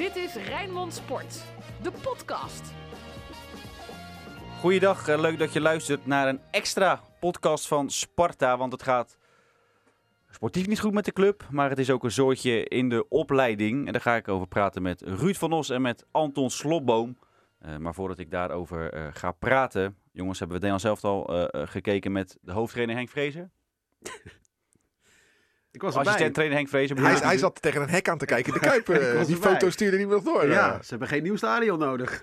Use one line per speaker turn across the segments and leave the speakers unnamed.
Dit is Rijnmond Sport, de podcast.
Goeiedag, eh, leuk dat je luistert naar een extra podcast van Sparta. Want het gaat sportief niet goed met de club, maar het is ook een zoortje in de opleiding. En daar ga ik over praten met Ruud van Os en met Anton Slobboom. Uh, maar voordat ik daarover uh, ga praten, jongens, hebben we Nederland zelf al uh, gekeken met de hoofdtrainer Henk Vrezer.
Ik was
Assistent trainer Henk Vrezer.
Hij, hij, zat tegen een hek aan te kijken. De Kuip, die foto stuurde niet meer door.
Ja, ze hebben geen nieuw stadion nodig.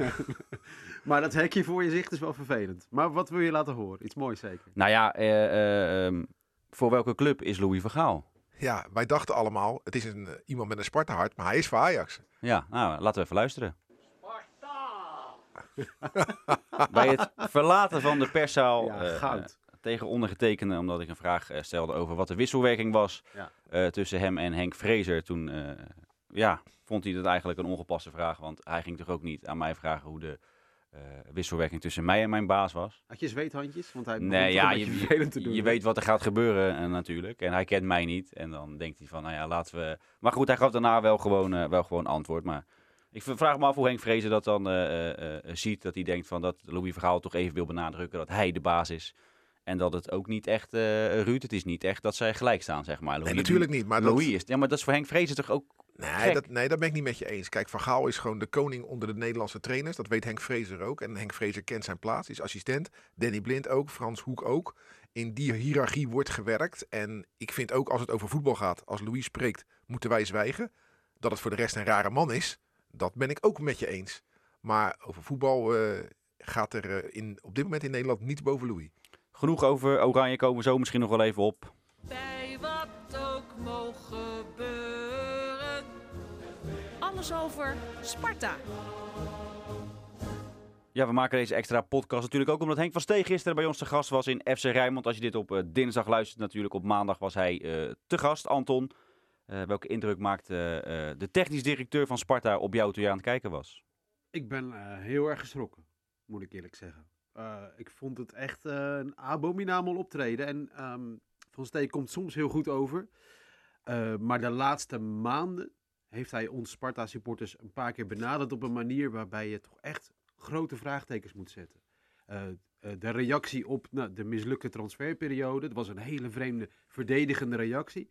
maar dat hekje voor je zicht is wel vervelend. Maar wat wil je laten horen? Iets moois zeker.
Nou ja, um, voor welke club is Louis van Gaal?
Ja, wij dachten allemaal, het is een, iemand met een Sparta-hart, maar hij is voor Ajax.
Ja, nou, laten we even luisteren. Bij het verlaten van de perszaal
ja, uh,
tegen ondergetekende, omdat ik een vraag uh, stelde over wat de wisselwerking was
ja.
uh, tussen hem en Henk Vrezer. Toen ja, vond hij dat eigenlijk een ongepaste vraag, want hij ging toch ook niet aan mij vragen hoe de wisselwerking tussen mij en mijn baas was.
Had je zweethandjes? Want hij
nee, ja, je,
je,
te doen, je weet wat er gaat gebeuren natuurlijk. En hij kent mij niet. En dan denkt hij van, nou ja, laten we... Maar goed, hij gaf daarna wel gewoon, wel gewoon antwoord, maar... Ik vraag me af hoe Henk Vrezen dat dan uh, uh, ziet. Dat hij denkt van dat Louis Vergaal toch even wil benadrukken dat hij de baas is. En dat het ook niet echt, Ruud, het is niet echt dat zij gelijk staan, zeg maar.
Louis, nee, natuurlijk niet. Maar
Louis
dat...
is, ja, maar dat is voor Henk Vrezen toch ook
Nee dat, nee, dat ben ik niet met je eens. Kijk, Van Gaal is gewoon de koning onder de Nederlandse trainers. Dat weet Henk Vrezer ook. En Henk Vrezer kent zijn plaats, is assistent. Danny Blind ook, Frans Hoek ook. In die hiërarchie wordt gewerkt. En ik vind ook als het over voetbal gaat, als Louis spreekt, moeten wij zwijgen. Dat het voor de rest een rare man is. Dat ben ik ook met je eens. Maar over voetbal uh, gaat er uh, in, op dit moment in Nederland niet boven Louis.
Genoeg over Oranje komen zo misschien nog wel even op.
Bij wat ook mogen gebeuren. Alles over Sparta.
Ja, we maken deze extra podcast natuurlijk ook omdat Henk van Steen gisteren bij ons te gast was in FC Rijnmond. Als je dit op uh, dinsdag luistert natuurlijk, op maandag was hij te gast, Anton. Uh, welke indruk maakte uh, de technisch directeur van Sparta op jou toen je aan het kijken was?
Ik ben uh, heel erg geschrokken, moet ik eerlijk zeggen. Ik vond het echt een abominabel optreden. En um, Van Steen komt soms heel goed over. maar de laatste maanden heeft hij ons Sparta-supporters een paar keer benaderd op een manier waarbij je toch echt grote vraagtekens moet zetten. de reactie op nou, de mislukte transferperiode, dat was een hele vreemde verdedigende reactie.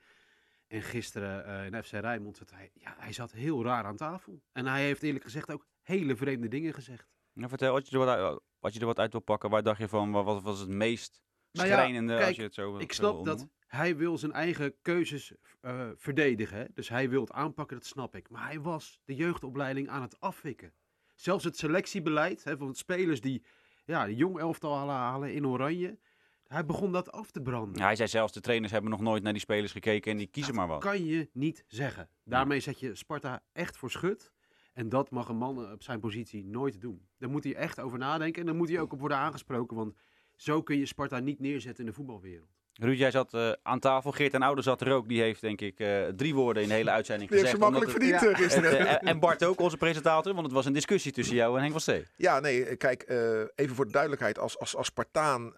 En gisteren in FC Rijnmond zat hij, ja, hij zat heel raar aan tafel. En hij heeft eerlijk gezegd ook hele vreemde dingen gezegd.
Nou, vertel, wat wat, je er wat uit wil pakken, waar dacht je van, wat was het meest schrijnende
nou ja, kijk,
als je het zo
Ik snap dat hij wil zijn eigen keuzes uh, verdedigen. Hè? Dus hij wil het aanpakken, dat snap ik. Maar hij was de jeugdopleiding aan het afwikken. Zelfs het selectiebeleid hè, van spelers die ja, de jong elftal halen, halen in oranje hij begon dat af te branden.
Ja, hij zei zelfs, de trainers hebben nog nooit naar die spelers gekeken en die kiezen
dat
maar wat.
kan je niet zeggen. Daarmee zet je Sparta echt voor schut. En dat mag een man op zijn positie nooit doen. Daar moet hij echt over nadenken en dan moet hij ook op worden aangesproken. Want zo kun je Sparta niet neerzetten in de voetbalwereld.
Ruud, jij zat uh, aan tafel. Geert en Oude zat er ook. Die heeft denk ik uh, drie woorden in de hele uitzending
die
gezegd.
Die heeft ze makkelijk verdiend ja. gisteren.
Het, uh, en Bart ook, onze presentator. Want het was een discussie tussen jou en Henk van Stee.
Ja, nee, kijk, even voor de duidelijkheid. Als, als, als Spartaan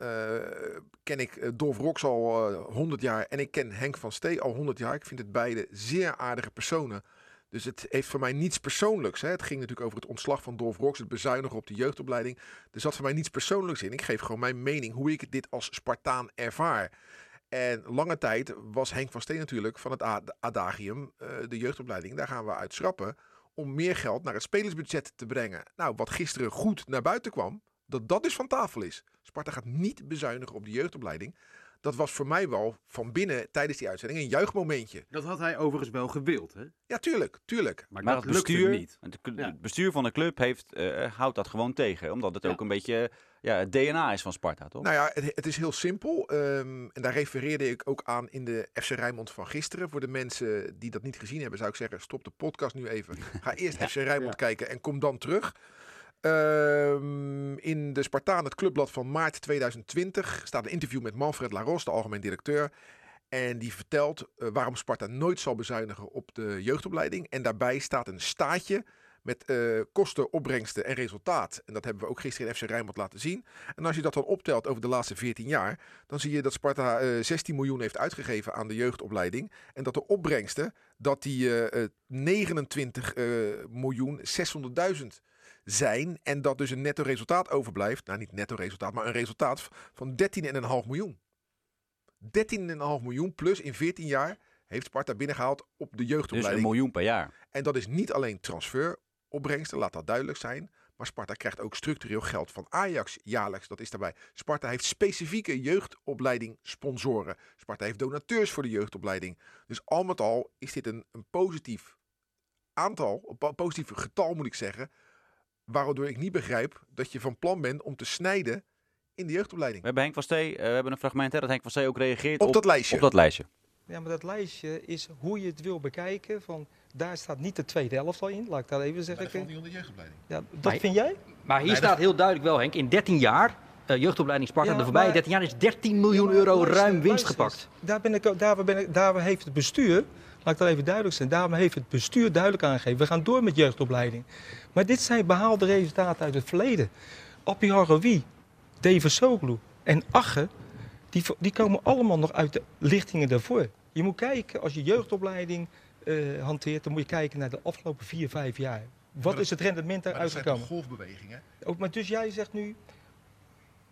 ken ik Dolf Rox al 100 jaar. En ik ken Henk van Stee al 100 jaar. Ik vind het beide zeer aardige personen. Dus het heeft voor mij niets persoonlijks. Hè. Het ging natuurlijk over het ontslag van Dolf Rox, het bezuinigen op de jeugdopleiding. Er zat voor mij niets persoonlijks in. Ik geef gewoon mijn mening hoe ik dit als Spartaan ervaar. En lange tijd was Henk van Steen natuurlijk van het adagium, uh, de jeugdopleiding, daar gaan we uit schrappen. Om meer geld naar het spelersbudget te brengen. Nou, wat gisteren goed naar buiten kwam, dat dat dus van tafel is. Sparta gaat niet bezuinigen op de jeugdopleiding. Dat was voor mij wel van binnen tijdens die uitzending een juichmomentje.
Dat had hij overigens wel gewild, hè?
Ja, tuurlijk, tuurlijk.
Maar, maar dat het bestuur, niet. Het, ja. bestuur van de club heeft, uh, houdt dat gewoon tegen. Omdat het ja. ook een beetje ja, het DNA is van Sparta, toch?
Nou ja, het, het is heel simpel. Um, en daar refereerde ik ook aan in de FC Rijnmond van gisteren. Voor de mensen die dat niet gezien hebben, zou ik zeggen, stop de podcast nu even. Ga eerst FC Rijnmond kijken en kom dan terug. Um, in de Spartaan, het clubblad van maart 2020, staat een interview met Manfred Laros, de algemeen directeur. En die vertelt uh, waarom Sparta nooit zal bezuinigen op de jeugdopleiding. En daarbij staat een staatje met eh, kosten, opbrengsten en resultaat. En dat hebben we ook gisteren in FC Rijnmond laten zien. En als je dat dan optelt over de laatste 14 jaar, dan zie je dat Sparta eh, 16 miljoen heeft uitgegeven aan de jeugdopleiding. En dat de opbrengsten, dat die eh, eh, 29 eh, miljoen 600.000 zijn. En dat dus een netto resultaat overblijft. Nou, niet netto resultaat, maar een resultaat van 13,5 miljoen. 13,5 miljoen plus in 14 jaar heeft Sparta binnengehaald op de
Dus een
jeugdopleiding.
miljoen per jaar.
En dat is niet alleen transferopbrengsten, laat dat duidelijk zijn. Maar Sparta krijgt ook structureel geld van Ajax jaarlijks. Dat is daarbij. Sparta heeft specifieke jeugdopleiding sponsoren. Sparta heeft donateurs voor de jeugdopleiding. Dus al met al is dit een, een positief aantal, een po- positief getal moet ik zeggen. Waardoor ik niet begrijp dat je van plan bent om te snijden in de jeugdopleiding.
We hebben Henk van Stee, eh, we hebben een fragment hè, dat Henk van Stee ook reageert
Op dat lijstje.
Op dat lijstje.
Ja, maar dat lijstje is hoe je het wil bekijken. Van, daar staat niet de tweede helft al in, laat ik dat even zeggen.
niet onder jeugdopleiding.
Ja, dat
Maar-
vind jij?
Maar hier
Nee,
staat heel duidelijk wel, Henk, in 13 jaar, eh, jeugdopleiding Sparta,
Ja,
de voorbije
maar-
13 jaar is 13 miljoen euro
Luister,
ruim winst
luister
gepakt.
Daar, ben ik, daar, ben ik, daar heeft het bestuur, laat ik dat even duidelijk zijn, daarom heeft het bestuur duidelijk aangegeven. We gaan door met jeugdopleiding. Maar dit zijn behaalde resultaten uit het verleden. Appie Haroui, David Soglu en Ache, die, die komen allemaal nog uit de lichtingen daarvoor. Je moet kijken, als je jeugdopleiding eh, hanteert, dan moet je kijken naar de afgelopen vier, vijf jaar. Wat is het rendement daaruit gekomen?
golfbewegingen.
Ook, maar dus jij zegt nu,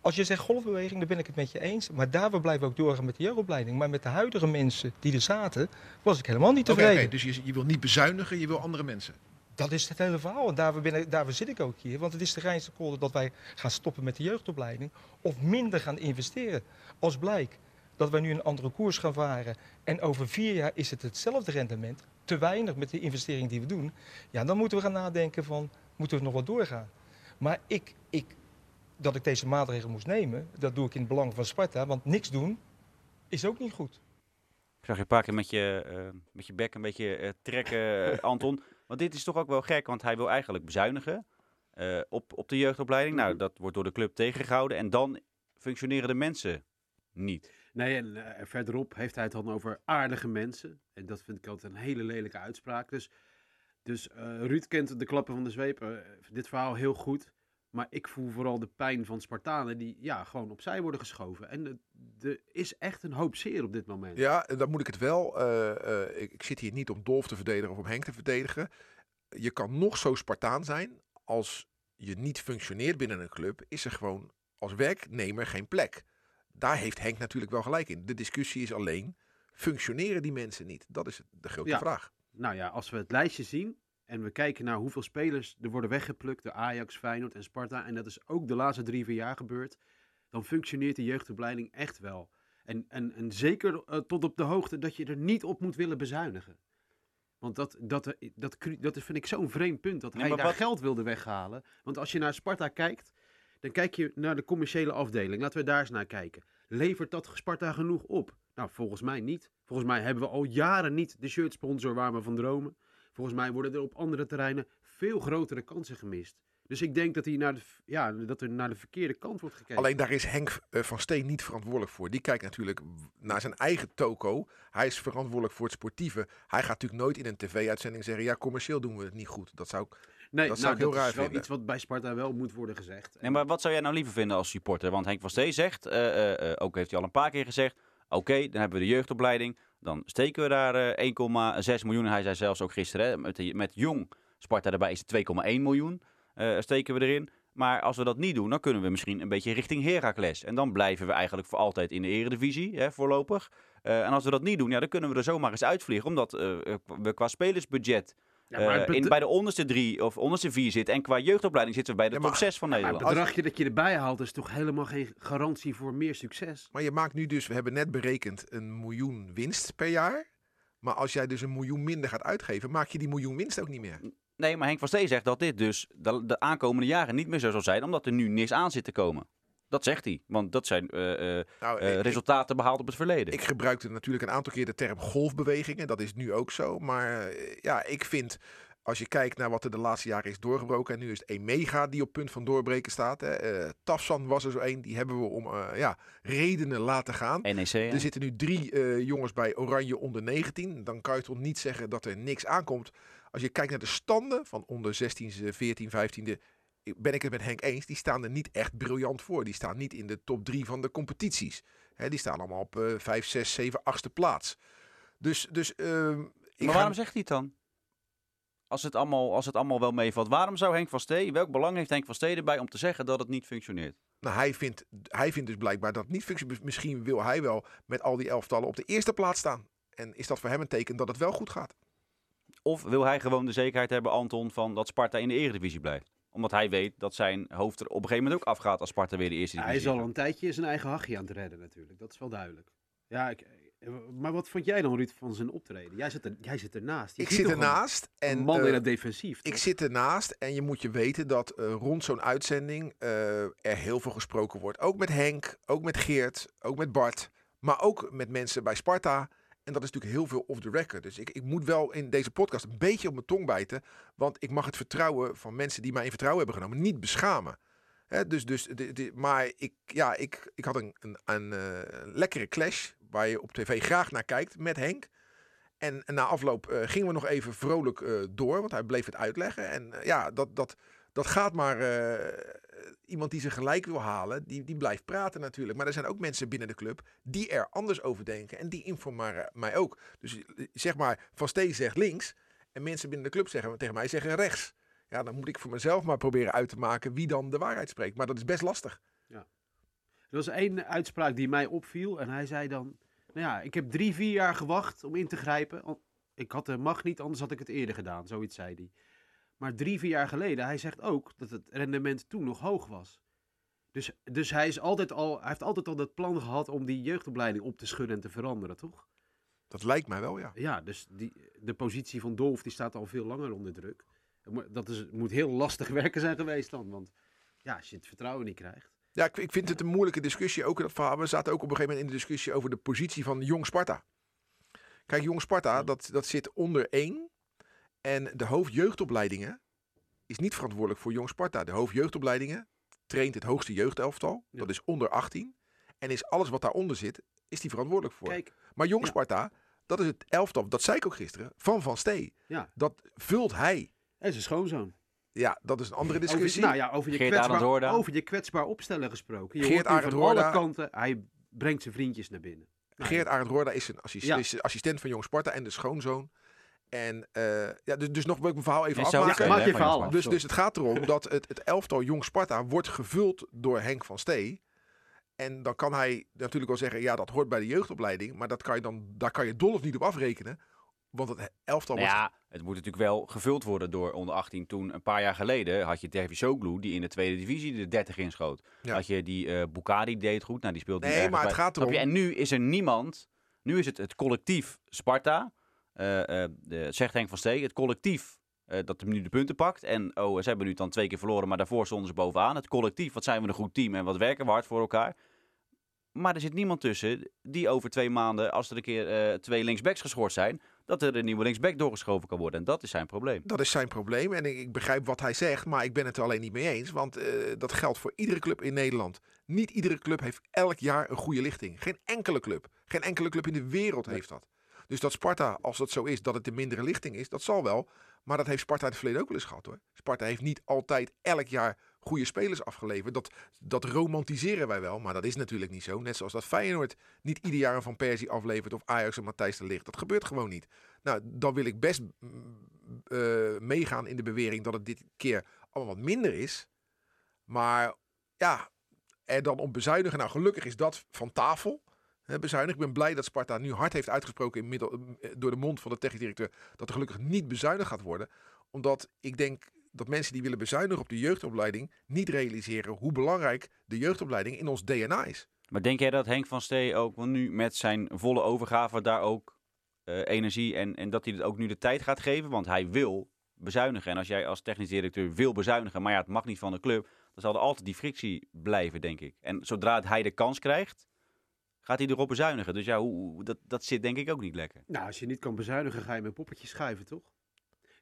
als je zegt golfbeweging, dan ben ik het met je eens. Maar daar we blijven ook doorgaan met de jeugdopleiding. Maar met de huidige mensen die er zaten, was ik helemaal niet tevreden.
dus je, je wil niet bezuinigen, je wil andere mensen.
Dat is het hele verhaal. En daarvoor, ben ik, daarvoor zit ik ook hier. Want het is de Rijnse kolder dat wij gaan stoppen met de jeugdopleiding. Of minder gaan investeren. Als blijkt dat wij nu een andere koers gaan varen. En over vier jaar is het hetzelfde rendement. Te weinig met de investering die we doen. Ja, dan moeten we gaan nadenken van, moeten we nog wat doorgaan? Maar ik, ik, dat ik deze maatregel moest nemen, dat doe ik in het belang van Sparta. Want niks doen is ook niet goed.
Ik zag je een paar keer met je, eh, met je bek een beetje eh, trekken, Anton. Want dit is toch ook wel gek, want hij wil eigenlijk bezuinigen eh, op, op de jeugdopleiding. Nou,
Mhm.
dat wordt door de club tegengehouden. En dan functioneren de mensen niet.
Nee, en verderop heeft hij het dan over aardige mensen. En dat vind ik altijd een hele lelijke uitspraak. Dus, dus eh, Ruud kent de klappen van de zweep. dit verhaal heel goed. Maar ik voel vooral de pijn van Spartanen die ja, gewoon opzij worden geschoven. En er- is echt een hoop zeer op dit moment.
Ja, en dan moet ik het wel. eh, eh, ik, ik zit hier niet om Dolf te verdedigen of om Henk te verdedigen. Je kan nog zo Spartaan zijn. Als je niet functioneert binnen een club, is er gewoon als werknemer geen plek. Daar heeft Henk natuurlijk wel gelijk in. De discussie is alleen, functioneren die mensen niet? Dat is de grote
Ja.
vraag.
Nou ja, als we het lijstje zien en we kijken naar hoeveel spelers er worden weggeplukt door Ajax, Feyenoord en Sparta. En dat is ook de laatste drie, vier jaar gebeurd. Dan functioneert de jeugdopleiding echt wel. En, en, en zeker eh, tot op de hoogte dat je er niet op moet willen bezuinigen. Want dat, dat, eh, dat, dat vind ik zo'n vreemd punt, dat
Nee,
hij daar
wat-
geld wilde weghalen. Want als je naar Sparta kijkt, dan kijk je naar de commerciële afdeling. Laten we daar eens naar kijken. Levert dat Sparta genoeg op? Nou, volgens mij niet. Volgens mij hebben we al jaren niet de shirtsponsor waar we van dromen. Volgens mij worden er op andere terreinen veel grotere kansen gemist. Dus ik denk dat, hij naar de, ja, dat er naar de verkeerde kant wordt gekeken.
Alleen daar is Henk eh, van Steen niet verantwoordelijk voor. Die kijkt natuurlijk naar zijn eigen toko. Hij is verantwoordelijk voor het sportieve. Hij gaat natuurlijk nooit in een tv-uitzending zeggen... ja, commercieel doen we het niet goed. Dat zou ik
nee,
dat
nou,
zou ik heel
dat
raar
is wel
vinden.
iets wat bij Sparta wel moet worden gezegd.
Nee, maar wat zou jij nou liever vinden als supporter? Want Henk van Stee zegt, eh, eh, eh, ook heeft hij al een paar keer gezegd... Oké, dan hebben we de jeugdopleiding. Dan steken we daar eh, 1,6 miljoen. Hij zei zelfs ook gisteren, met, met jong Sparta erbij is het 2,1 miljoen. eh, steken we erin. Maar als we dat niet doen, dan kunnen we misschien een beetje richting Heracles. En dan blijven we eigenlijk voor altijd in de eredivisie, hè, voorlopig. Eh, en als we dat niet doen, ja, dan kunnen we er zomaar eens uitvliegen. Omdat eh, we qua spelersbudget
Ja, maar het
eh, in, bij de onderste drie of onderste vier zitten. En qua jeugdopleiding zitten we bij de
Ja,
top
maar-
6 van
maar
Nederland.
het bedragje dat je erbij haalt is toch helemaal geen garantie voor meer succes.
Maar je maakt nu dus, we hebben net berekend, een miljoen winst per jaar. Maar als jij dus een miljoen minder gaat uitgeven, maak je die miljoen winst ook niet meer.
Nee, maar Henk van Stee zegt dat dit dus de, de aankomende jaren niet meer zo zal zijn, omdat er nu niks aan zit te komen. Dat zegt hij, want dat zijn eh, eh,
Nou,
eh,
ik-
resultaten behaald op het verleden.
Ik gebruikte natuurlijk een aantal keer de term golfbewegingen. Dat is nu ook zo. Maar ja, ik vind, als je kijkt naar wat er de laatste jaren is doorgebroken. En nu is het Emega die op punt van doorbreken staat. Hè. Tafsan was er zo één. Die hebben we om ja, redenen laten gaan.
NEC?
Er zitten nu drie jongens bij Oranje onder 19. Dan kan je toch niet zeggen dat er niks aankomt. Als als je kijkt naar de standen van onder 16e, 14, 15e, ben ik het met Henk eens. Die staan er niet echt briljant voor. Die staan niet in de top 3 van de competities. Die staan allemaal op eh 5, 6, 7, 8e plaats. Dus, dus ehm,
Maar
ga-
waarom zegt hij het dan? Als het, allemaal, als het allemaal wel meevalt. Waarom zou Henk van Stee, welk belang heeft Henk van Stee erbij om te zeggen dat het niet functioneert?
Nou, hij vindt, hij vindt dus blijkbaar dat het niet functioneert. Misschien wil hij wel met al die elftallen op de eerste plaats staan. En is dat voor hem een teken dat het wel goed gaat?
Of wil hij gewoon de zekerheid hebben, Anton, van dat Sparta in de eredivisie blijft? Omdat hij weet dat zijn hoofd er op een gegeven moment ook afgaat als Sparta weer de eerste
Ja, hij is al
gaat.
een tijdje zijn eigen hachje aan het redden natuurlijk. Dat is wel duidelijk. Ja, ik, eh, maar wat vond jij dan, Ruud, van zijn optreden? Jij zit, er, jij zit ernaast. Je
ik zit ernaast.
Een
En,
man
eh,
in het defensief.
Ik zit ernaast en je moet je weten dat eh, rond zo'n uitzending eh, er heel veel gesproken wordt. Ook met Henk, ook met Geert, ook met Bart, maar ook met mensen bij Sparta. En dat is natuurlijk heel veel off the record. Dus ik, ik moet wel in deze podcast een beetje op mijn tong bijten. Want ik mag het vertrouwen van mensen die mij in vertrouwen hebben genomen niet beschamen. Hè, dus, dus, de, de- maar ik, ja, ik, ik had een, een, een eh, lekkere clash waar je op tv graag naar kijkt met Henk. En, na afloop eh, gingen we nog even vrolijk eh, door, want hij bleef het uitleggen. En ja, dat, dat, dat gaat maar. eh, iemand die zijn gelijk wil halen, die, die blijft praten natuurlijk. Maar er zijn ook mensen binnen de club die er anders over denken. En die informeren mij ook. Dus eh, zeg maar, Van Steen zegt links. En mensen binnen de club zeggen tegen mij zeggen rechts. Ja, dan moet ik voor mezelf maar proberen uit te maken wie dan de waarheid spreekt. Maar dat is best lastig.
Er was één uitspraak die mij opviel. En hij zei dan... Nou ja, ik heb drie, vier jaar gewacht om in te grijpen. Ik had de mag niet, anders had ik het eerder gedaan. Zoiets zei hij. Maar drie, vier jaar geleden, hij zegt ook dat het rendement toen nog hoog was. Dus, dus hij, is altijd al, hij heeft altijd al dat plan gehad om die jeugdopleiding op te schudden en te veranderen, toch?
Dat lijkt mij wel, ja.
Ja, dus die, de positie van Dolf die staat al veel langer onder druk. Dat is, moet heel lastig werken zijn geweest dan. Want ja, als je het vertrouwen niet krijgt.
Ja, ik, ik vind het een moeilijke discussie. Ook dat verhaal. We zaten ook op een gegeven moment in de discussie over de positie van Jong Sparta. Kijk, Jong Sparta, dat, dat zit onder één. En de hoofdjeugdopleidingen is niet verantwoordelijk voor Jong Sparta. De hoofdjeugdopleidingen traint het hoogste jeugdelftal.
Ja.
Dat is onder 18. En is alles wat daaronder zit, is die verantwoordelijk voor.
Kijk,
maar Jong
ja.
Sparta, dat is het elftal, dat zei ik ook gisteren, van Van Stee.
ja,
Dat vult hij.
en zijn schoonzoon.
Ja, dat is een andere discussie.
Over, nou ja, over je,
Geert
kwetsbaar, over je kwetsbaar opstellen gesproken. Je
Geert
hoort van alle kanten, hij brengt zijn vriendjes naar binnen. Nou,
Geert Arend Roorda is een assist-
Ja.
is assistent van Jong Sparta en de schoonzoon. En eh, ja, dus, dus nog wil ik mijn verhaal even afmaken.
maak je verhaal af.
Dus, dus het gaat erom dat het, het elftal Jong Sparta wordt gevuld door Henk van Stee. En dan kan hij natuurlijk wel zeggen, ja, dat hoort bij de jeugdopleiding. Maar dat kan je dan, daar kan je dol of niet op afrekenen. Want het elftal
Nou
wordt...
ja, het moet natuurlijk wel gevuld worden door onder 18. Toen een paar jaar geleden had je Dervis Soglu, die in de tweede divisie de 30 inschoot.
Ja.
Had je die eh Bukari, deed goed. Nou, die speelt nu
Nee, maar het
bij.
gaat erom-
En nu is er niemand. Nu is het het collectief Sparta. Eh, eh, de, zegt Henk van Stee. Het collectief eh, dat nu de punten pakt. En oh, ze hebben nu dan twee keer verloren, maar daarvoor stonden ze bovenaan. Het collectief, wat zijn we een goed team en wat werken we hard voor elkaar. Maar er zit niemand tussen die over twee maanden, als er een keer twee linksbacks geschorst zijn, dat er een nieuwe linksback doorgeschoven kan worden. En dat is zijn probleem.
Dat is zijn probleem. En ik, ik begrijp wat hij zegt, maar ik ben het er alleen niet mee eens. Want dat geldt voor iedere club in Nederland. Niet iedere club heeft elk jaar een goede lichting. Geen enkele club. Geen enkele club in de wereld heeft dat. Dus dat Sparta, als dat zo is, dat het de mindere lichting is, dat zal wel. Maar dat heeft Sparta in het verleden ook wel eens gehad hoor. Sparta heeft niet altijd elk jaar goede spelers afgeleverd. Dat, dat romantiseren wij wel, maar dat is natuurlijk niet zo. Net zoals dat Feyenoord niet ieder jaar een Van Persie aflevert of Ajax een Matthijs de Ligt. Dat gebeurt gewoon niet. Nou, dan wil ik best mm, eh, meegaan in de bewering dat het dit keer allemaal wat minder is. Maar ja, er dan op bezuinigen. Nou, gelukkig is dat van tafel. Hè, bezuinigen. Ik ben blij dat Sparta nu hard heeft uitgesproken in middel, eh, door de mond van de technisch directeur. Dat er gelukkig niet bezuinigd gaat worden. Omdat ik denk dat mensen die willen bezuinigen op de jeugdopleiding niet realiseren hoe belangrijk de jeugdopleiding in ons DNA is.
Maar denk jij dat Henk van Stee ook nu met zijn volle overgave daar ook eh, energie en, en dat hij het ook nu de tijd gaat geven? Want hij wil bezuinigen. En als jij als technisch directeur wil bezuinigen, maar ja, het mag niet van de club, dan zal er altijd die frictie blijven, denk ik. En zodra hij de kans krijgt, gaat hij erop bezuinigen. Dus ja, hoe, dat, dat zit denk ik ook niet lekker.
Nou, als je niet kan bezuinigen, ga je met poppetjes schuiven, toch?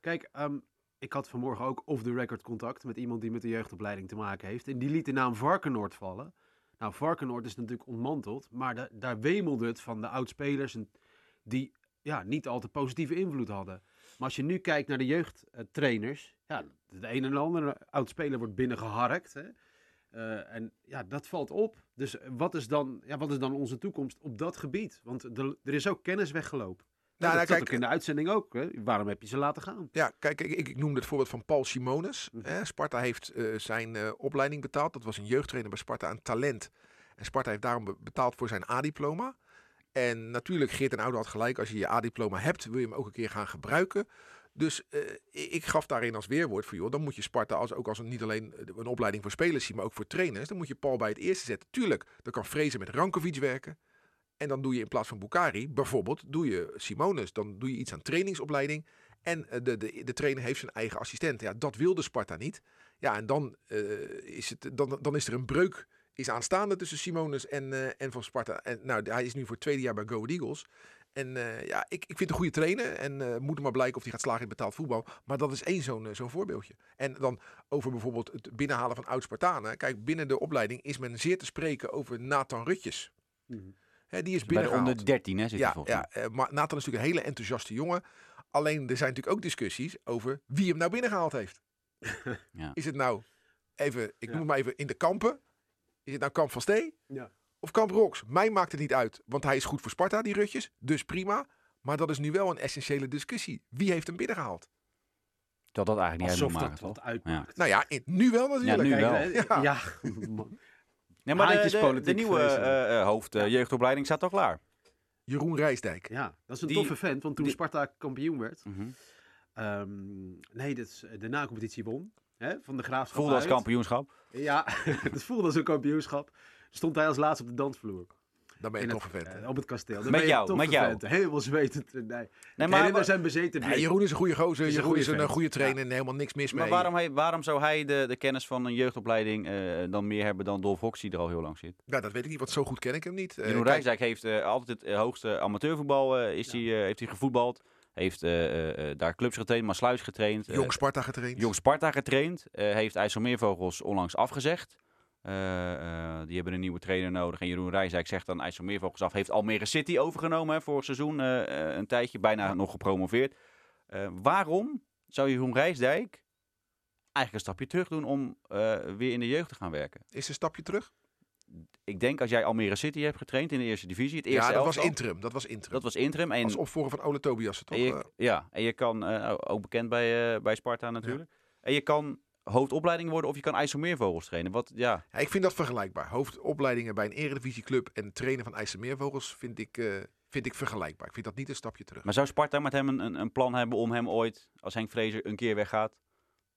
Kijk, ehm, ik had vanmorgen ook off-the-record contact met iemand die met de jeugdopleiding te maken heeft. En die liet de naam Varkenoord vallen. Nou, Varkenoord is natuurlijk ontmanteld, maar da- daar wemelde het van de oudspelers die ja, niet al te positieve invloed hadden. Maar als je nu kijkt naar de jeugdtrainers, ja, de een en de andere oud-speler wordt binnengeharkt. Hè? Eh, en ja, dat valt op. Dus wat is, dan, ja, wat is dan onze toekomst op dat gebied? Want er, er is ook kennis weggelopen.
Nou,
dat
nou, kijk,
ook in de uitzending ook. Hè? Waarom heb je ze laten gaan?
Ja, kijk, ik, ik noemde het voorbeeld van Paul Simonis.
Mhm.
Hè, Sparta heeft eh, zijn eh, opleiding betaald. Dat was een jeugdtrainer bij Sparta, een talent. En Sparta heeft daarom be- betaald voor zijn A-diploma. En natuurlijk, Geert en Oude had gelijk. Als je je A-diploma hebt, wil je hem ook een keer gaan gebruiken. Dus eh, ik gaf daarin als weerwoord voor, joh, dan moet je Sparta als, ook als een, niet alleen een opleiding voor spelers zien, maar ook voor trainers. Dan moet je Paul bij het eerste zetten. Tuurlijk, dan kan Vrezen met Rankovic werken. En dan doe je in plaats van Bukari, bijvoorbeeld, doe je Simonis. Dan doe je iets aan trainingsopleiding. En eh, de, de, de trainer heeft zijn eigen assistent. Ja, dat wilde Sparta niet. Ja, en dan, eh, is, het, dan, dan is er een breuk is aanstaande tussen Simonis en, eh, en van Sparta. En nou, hij is nu voor het tweede jaar bij Go Eagles. En eh, ja, ik, ik vind het een goede trainer. En eh moet er maar blijken of hij gaat slagen in betaald voetbal. Maar dat is één zo'n eh, zo'n voorbeeldje. En dan over bijvoorbeeld het binnenhalen van oud-Spartanen. Kijk, binnen de opleiding is men zeer te spreken over Nathan Rutjes.
Mhm.
Hè, die is
de
binnengehaald.
onder 13 hè, zit
Ja, ja maar Nathan is natuurlijk een hele enthousiaste jongen. Alleen er zijn natuurlijk ook discussies over wie hem nou binnengehaald heeft.
Ja.
Is het nou even, ik
Ja.
noem het maar even in de kampen. Is het nou kamp van Stee
Ja.
Of kamp Rox? Mij maakt het niet uit, want hij is goed voor Sparta, die rutjes. Dus prima. Maar dat is nu wel een essentiële discussie. Wie heeft hem binnengehaald?
Dat dat eigenlijk niet
Alsof
helemaal
dat
maken,
wat
toch?
uitmaakt.
Nou ja, in- nu wel natuurlijk.
nu
Kijk,
wel.
Ja.
ja.
Nee, maar de, de, de nieuwe eh, eh, hoofd eh, jeugdopleiding staat al klaar.
Jeroen Rijsdijk.
ja, dat is een
Die-
toffe vent. Want toen
die-
Sparta kampioen werd,
Mhm.
ehm, nee, dat is de na-competitie won. Hè, van de Graafschap
Voelde als kampioenschap.
Ja, het voelde als een kampioenschap. Stond hij als laatste op de dansvloer.
Dan ben je
In
een
het-
toffe vent. hè?
eh, op het kasteel. Dan
Met
ben je
jou,
toffe
met jou.
vent. Helemaal zwetend. Nee, nee maar,
maar,
zijn bezeten
Nee. Jeroen is een goede gozer.
Is een
Jeroen
goede
is een,
vent.
goede trainer en helemaal niks mis
maar
mee.
waarom, hij, waarom zou hij de, de kennis van een jeugdopleiding eh, dan meer hebben dan Dolf Hox, die er al heel lang zit?
Ja, dat weet ik niet, want zo goed ken ik hem niet. Eh,
Jeroen Rijsdijk heeft eh, altijd het eh, hoogste amateurvoetbal eh, is
Ja.
hij, eh, heeft hij gevoetbald. Heeft eh, eh, eh, daar clubs getraind, maar Sluis getraind. eh,
Jong Sparta getraind.
Jong Sparta getraind. eh, heeft IJsselmeervogels onlangs afgezegd. Eh, eh, die hebben een nieuwe trainer nodig. En Jeroen Rijsdijk zegt dan IJsselmeervogels af. Heeft Almere City overgenomen hè, voor het seizoen. eh, een tijdje, bijna nog gepromoveerd. Waarom zou Jeroen Rijsdijk eigenlijk een stapje terug doen om weer in de jeugd te gaan werken?
Is een stapje terug?
Ik denk als jij Almere City hebt getraind in de eerste divisie. Het eerste
Ja, dat was interim. Dat was interim.
Dat was interim. En,
Als opvolger van Ole Tobias, toch?
en je, ja, en je kan, ook bekend bij, bij Sparta natuurlijk. En je kan hoofdopleiding worden of je kan IJsselmeervogels trainen. Wat, ja,
Ja, ik vind dat vergelijkbaar. Hoofdopleidingen bij een eredivisieclub en trainen van IJsselmeervogels vind ik, eh, vind ik vergelijkbaar. Ik vind dat niet een stapje terug.
Maar zou Sparta met hem een, een, een plan hebben om hem ooit, als Henk Vrezer een keer weggaat,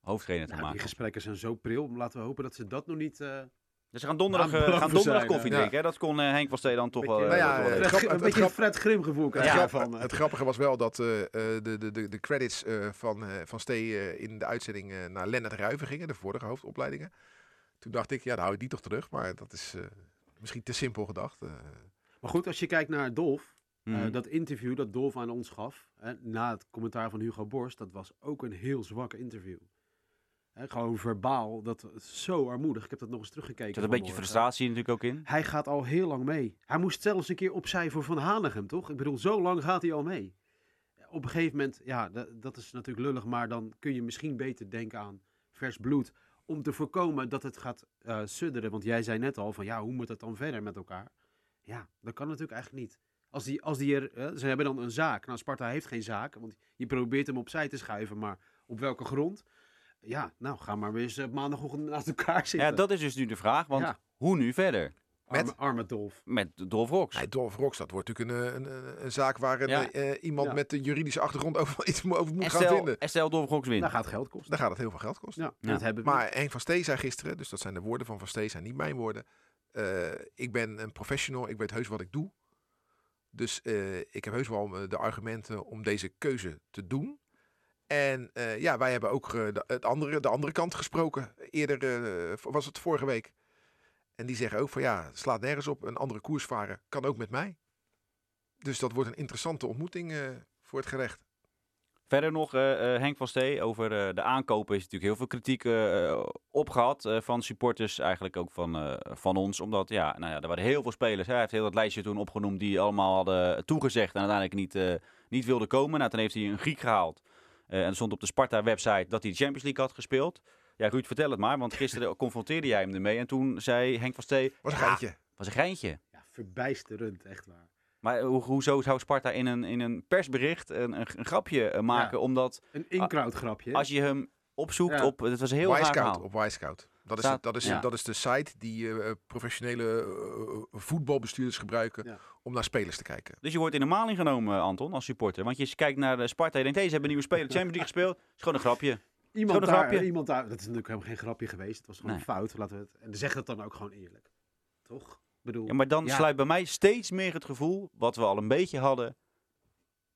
hoofdtrainer te
Nou, die
maken?
gesprekken zijn zo pril. Laten we hopen dat ze dat nog niet... eh,
Dus ze gaan donderdag,
Nou,
eh, gaan donderdag koffie
ja.
drinken. Hè? Dat kon eh, Henk van Stee dan toch wel...
ja,
een beetje een Fred Grim gevoel krijg
Het,
je
grap-
daarvan. eh.
het grappige was wel dat eh, eh, de, de, de, de credits eh, van, eh, van Stee eh, in de uitzending eh, naar Lennart Ruiven gingen, de vorige hoofdopleidingen. Toen dacht ik, ja, dan hou ik die toch terug. Maar dat is eh, misschien te simpel gedacht. eh.
Maar goed, als je kijkt naar Dolf, eh,
Mhm.
dat interview dat Dolf aan ons gaf, hè, na het commentaar van Hugo Borst, dat was ook een heel zwak interview. Gewoon verbaal, dat zo armoedig. Ik heb dat nog eens teruggekeken.
Er zit een beetje frustratie natuurlijk ook in.
Hij gaat al heel lang mee. Hij moest zelfs een keer opzij voor Van Hanegem, toch? Ik bedoel, zo lang gaat hij al mee. Op een gegeven moment, ja, dat, dat is natuurlijk lullig, maar dan kun je misschien beter denken aan vers bloed. Om te voorkomen dat het gaat eh, sudderen. Want jij zei net al van, ja, hoe moet het dan verder met elkaar? Ja, dat kan natuurlijk eigenlijk niet. Als die, als die er, eh, ze hebben dan een zaak. Nou, Sparta heeft geen zaak, want je probeert hem opzij te schuiven, maar op welke grond? Ja, nou, ga maar weer eens op maandagochtend naast elkaar zitten.
Ja, dat is dus nu de vraag. Want
Ja.
hoe nu verder?
met-
arme Dolf.
Met Dolf Rox.
Nee, Dolph Rox, dat wordt natuurlijk een, een, een, een zaak waar een,
Ja.
eh, iemand
Ja.
met de juridische achtergrond over iets over moet gaan vinden.
en stel Dolf Rox wint.
Dat gaat geld kosten.
Dan gaat het heel veel geld kosten.
Ja,
Ja.
dat hebben we.
Maar Henk van Stee zei gisteren, dus dat zijn de woorden van Van Stee, zijn niet mijn woorden. eh, ik ben een professional, ik weet heus wat ik doe. Dus eh, ik heb heus wel eh, de argumenten om deze keuze te doen. En eh, ja, wij hebben ook eh, het andere, de andere kant gesproken. Eerder eh, was het vorige week. En die zeggen ook van ja, slaat nergens op. Een andere koers varen kan ook met mij. Dus dat wordt een interessante ontmoeting voor het gerecht.
Verder nog, Henk van Stee, over de aankopen is natuurlijk heel veel kritiek eh, eh, opgehad eh, van supporters, eigenlijk ook van, van ons. Omdat, ja, nou ja, er waren heel veel spelers. Hè. Hij heeft heel dat lijstje toen opgenoemd die allemaal hadden toegezegd en uiteindelijk niet, niet wilden komen. Nou, toen heeft hij een Griek gehaald. Eh, en er stond op de Sparta-website dat hij de Champions League had gespeeld. Ja, Ruud, vertel het maar, want gisteren confronteerde jij hem ermee. En toen zei Henk van Stee,
Was een
ja,
geintje.
was een geintje.
Ja, verbijsterend, echt waar.
Maar ho- hoezo zou Sparta in een, in een persbericht een, een, een grapje eh, maken?
Ja.
Omdat
Een inkraut grapje.
als je hem opzoekt
Ja.
op... Het was een heel raar
op Wisecout. Dat is,
Staat-
het- dat, is,
ja.
dat is de site die eh, professionele eh, voetbalbestuurders gebruiken
Ja.
om naar spelers te kijken.
Dus je wordt in de maling genomen, Anton, als supporter. Want je kijkt naar de Sparta en je denkt, hey, ze hebben een nieuwe speler, Champions League gespeeld. Het is gewoon een grapje.
Iemand daar,
grapje.
iemand daar, dat is natuurlijk helemaal geen grapje geweest. Het was gewoon
Nee.
een fout. Laten we het, en zeg het dan ook gewoon eerlijk. Toch? Ik bedoel,
Ja, maar dan
Ja.
sluit bij mij steeds meer het gevoel, wat we al een beetje hadden,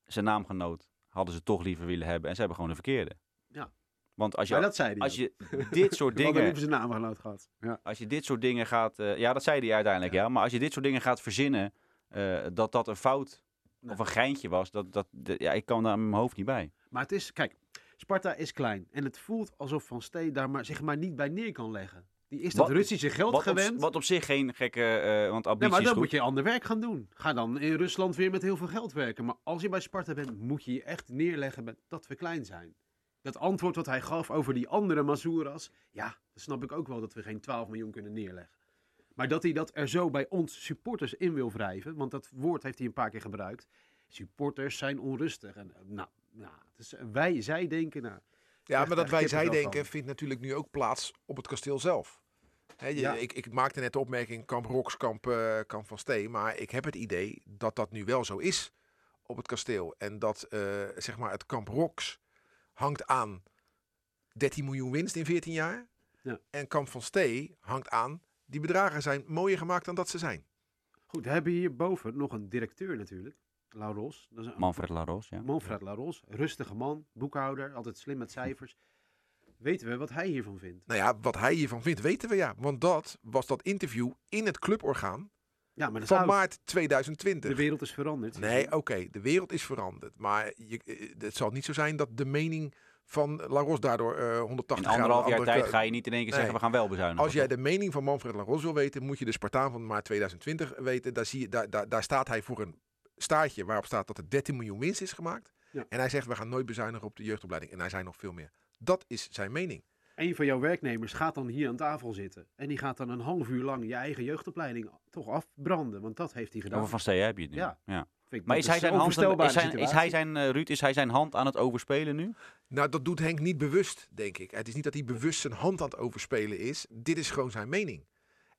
zijn naamgenoot hadden ze toch liever willen hebben. En ze hebben gewoon de verkeerde.
Ja.
Want als je,
maar dat zei hij
als je dit soort dingen...
naamgenoot gehad. Ja.
als je dit soort dingen gaat. eh, ja, dat zei hij uiteindelijk, ja. Maar als je dit soort dingen gaat verzinnen. eh, dat dat een fout
Nee.
of een geintje was. Dat, dat, ja, ik kan daar in mijn hoofd niet bij.
Maar het is, kijk, Sparta is klein. En het voelt alsof Van Stee daar maar, zich maar niet bij neer kan leggen. Die is dat
Wat-
Russische geld
Wat op,
gewend.
wat op zich geen gekke. eh, want
Nee,
ambitie
maar
is
dan moet je ander werk gaan doen. Ga dan in Rusland weer met heel veel geld werken. Maar als je bij Sparta bent, moet je je echt neerleggen met dat we klein zijn. Dat antwoord wat hij gaf over die andere Mazouras. Ja, dan snap ik ook wel dat we geen 12 miljoen kunnen neerleggen. Maar dat hij dat er zo bij ons supporters in wil wrijven. Want dat woord heeft hij een paar keer gebruikt. Supporters zijn onrustig. En, eh, nou, nou dus wij, zij denken, nou,
Ja,
Echt,
maar dat wij zij denken
van.
vindt natuurlijk nu ook plaats op het kasteel zelf. Hè, je-
Ja.
ik, ik maakte net de opmerking kamp Rox, kamp, eh, kamp Van Stee. Maar ik heb het idee dat dat nu wel zo is op het kasteel. En dat eh, zeg maar het kamp Rox hangt aan 13 miljoen winst in 14 jaar.
Ja.
En kamp Van Stee hangt aan die bedragen zijn mooier gemaakt dan dat ze zijn.
Goed, we hebben hierboven nog een directeur natuurlijk. Lauros. Dat is een
Manfred Laros, ja.
Manfred Laros, rustige man, boekhouder, altijd slim met cijfers. Weten we wat hij hiervan vindt?
Nou ja, wat hij hiervan vindt weten we ja. Want dat was dat interview in het cluborgaan
Ja, maar dat
van
zou-
maart 2020.
de wereld is veranderd.
Nee, oké, de wereld is veranderd. Maar je, eh, het zal niet zo zijn dat de mening van Laros daardoor eh 180
In
graden
anderhalf jaar
andere
tijd ga je niet in één keer zeggen, we gaan wel bezuinigen.
Als jij de mening van Manfred Laros wil weten, moet je de Spartaan van maart 2020 weten. Daar, zie je, daar, daar, daar staat hij voor een staartje waarop staat dat er 13 miljoen winst is gemaakt.
Ja.
En hij zegt, we gaan nooit bezuinigen op de jeugdopleiding. En hij zei nog veel meer. Dat is zijn mening.
Een van jouw werknemers gaat dan hier aan tafel zitten. En die gaat dan een half uur lang je eigen jeugdopleiding toch afbranden. Want dat heeft hij gedaan.
Over Van Stee heb je het nu.
Ja.
ja. Maar
dat
is hij, zijn hand,
onvoorstelbare
is, zijn, is hij zijn, eh, Ruud, is hij zijn hand aan het overspelen nu?
Nou, dat doet Henk niet bewust, denk ik. Het is niet dat hij bewust zijn hand aan het overspelen is. Dit is gewoon zijn mening.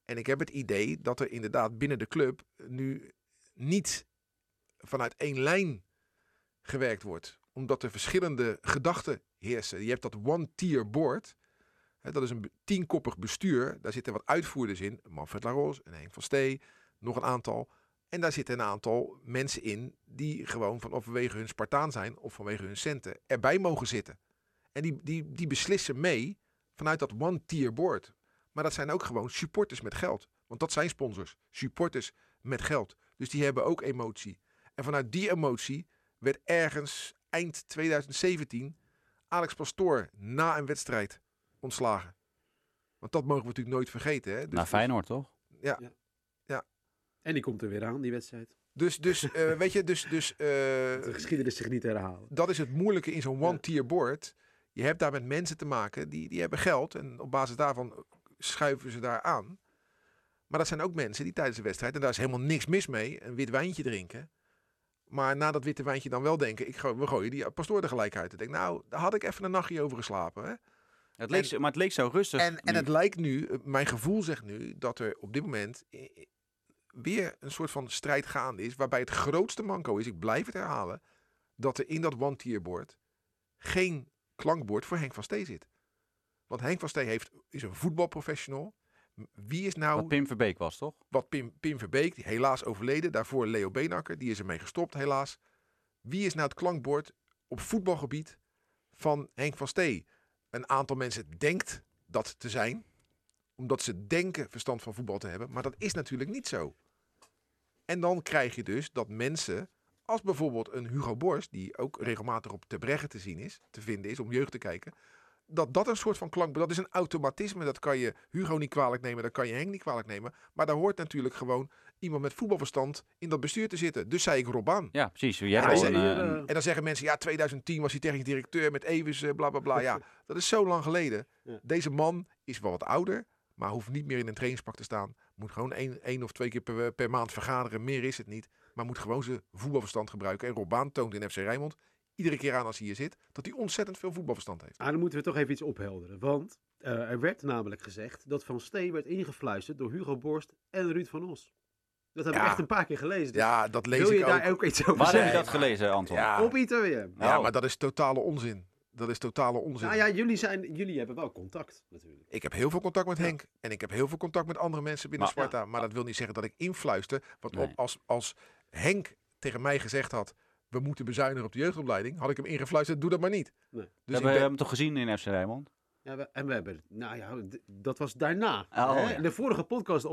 En ik heb het idee dat er inderdaad binnen de club nu niet vanuit één lijn gewerkt wordt. Omdat er verschillende gedachten heersen. Je hebt dat one-tier board. Dat is een tienkoppig bestuur. Daar zitten wat uitvoerders in. Manfred Laros en Henk van Stee. Nog een aantal. En daar zitten een aantal mensen in die gewoon van vanwege hun Spartaan zijn of vanwege hun centen erbij mogen zitten. En die, die, die beslissen mee vanuit dat one-tier board. Maar dat zijn ook gewoon supporters met geld. Want dat zijn sponsors. Supporters met geld. Dus die hebben ook emotie. En vanuit die emotie werd ergens eind 2017 Alex Pastoor na een wedstrijd ontslagen. Want dat mogen we natuurlijk nooit vergeten. Hè? Dus,
Naar Feyenoord, toch?
En die komt er weer aan, die wedstrijd.
Dus, dus eh, weet je, dus, dus eh,
De geschiedenis zich niet herhalen.
dat is het moeilijke in zo'n one-tier board. Je hebt daar met mensen te maken die, die hebben geld. En op basis daarvan schuiven ze daar aan. Maar dat zijn ook mensen die tijdens de wedstrijd, en daar is helemaal niks mis mee, een wit wijntje drinken. Maar na dat witte wijntje dan wel denken, ik we gooien die pastoor er gelijk uit. Ik denk, nou, daar had ik even een nachtje over geslapen. Hè?
Het leek,
En-
zo- maar het leek zo rustig.
En, en het lijkt nu, mijn gevoel zegt nu, dat er op dit moment weer een soort van strijd gaande is. Waarbij het grootste manco is, ik blijf het herhalen, dat er in dat one-tier board geen klankbord voor Henk van Stee zit. Want Henk van Stee heeft, is een voetbalprofessional. Wie is nou
Wat Pim Verbeek was, toch?
wat Pim, Pim Verbeek, die helaas overleden, daarvoor Leo Beenakker, die is ermee gestopt helaas. Wie is nou het klankbord op voetbalgebied van Henk van Stee? Een aantal mensen denkt dat te zijn, omdat ze denken verstand van voetbal te hebben, maar dat is natuurlijk niet zo. En dan krijg je dus dat mensen als bijvoorbeeld een Hugo Borst, die ook regelmatig op Terbregge te zien is, te vinden is, om jeugd te kijken. Dat dat een soort van klank, dat is een automatisme. Dat kan je Hugo niet kwalijk nemen, dat kan je Henk niet kwalijk nemen. Maar daar hoort natuurlijk gewoon iemand met voetbalverstand in dat bestuur te zitten. Dus zei ik Rob aan.
Ja, precies. Jij
Ja,
hebt al
ze-
een,
hier,
eh,
eh,
een-
En dan zeggen mensen, ja, 2010 was hij technisch directeur met Evers, eh, bla bla bla. Ja, dat is zo lang geleden.
Ja.
Deze man is wel wat ouder, maar hoeft niet meer in een trainingspak te staan. Moet gewoon één, één of twee keer per, per maand vergaderen, meer is het niet. Maar moet gewoon zijn voetbalverstand gebruiken. En Robaan toont in FC Rijnmond, iedere keer aan als hij hier zit, dat hij ontzettend veel voetbalverstand heeft.
Ah, dan moeten we toch even iets ophelderen. Want eh, er werd namelijk gezegd dat Van Steen werd ingefluisterd door Hugo Borst en Ruud van Os. Dat heb ik
Ja.
echt een paar keer gelezen. Dus
Ja, dat lees
Wil je
ik
daar
ook.
ook iets over
Waar heb je
zeggen?
dat gelezen, Anton?
Ja,
Op ITWM.
ja,
Oh.
maar dat is totale onzin. Dat is totale onzin.
Nou ja, jullie, zijn, jullie hebben wel contact natuurlijk.
Ik heb heel veel contact met
Ja.
Henk. En ik heb heel veel contact met andere mensen binnen
Maar-
Sparta. Maar dat wil niet zeggen dat ik influister. Want
Nee.
als, als Henk tegen mij gezegd had... we moeten bezuinigen op de jeugdopleiding... had ik hem ingefluisterd, doe dat maar niet.
Nee.
Dus
we
ik
hebben
ben-
hem toch gezien in FC Rijnmond?
Ja, we- en we hebben, nou ja, dat was daarna.
Oh,
hè?
ja.
De vorige podcast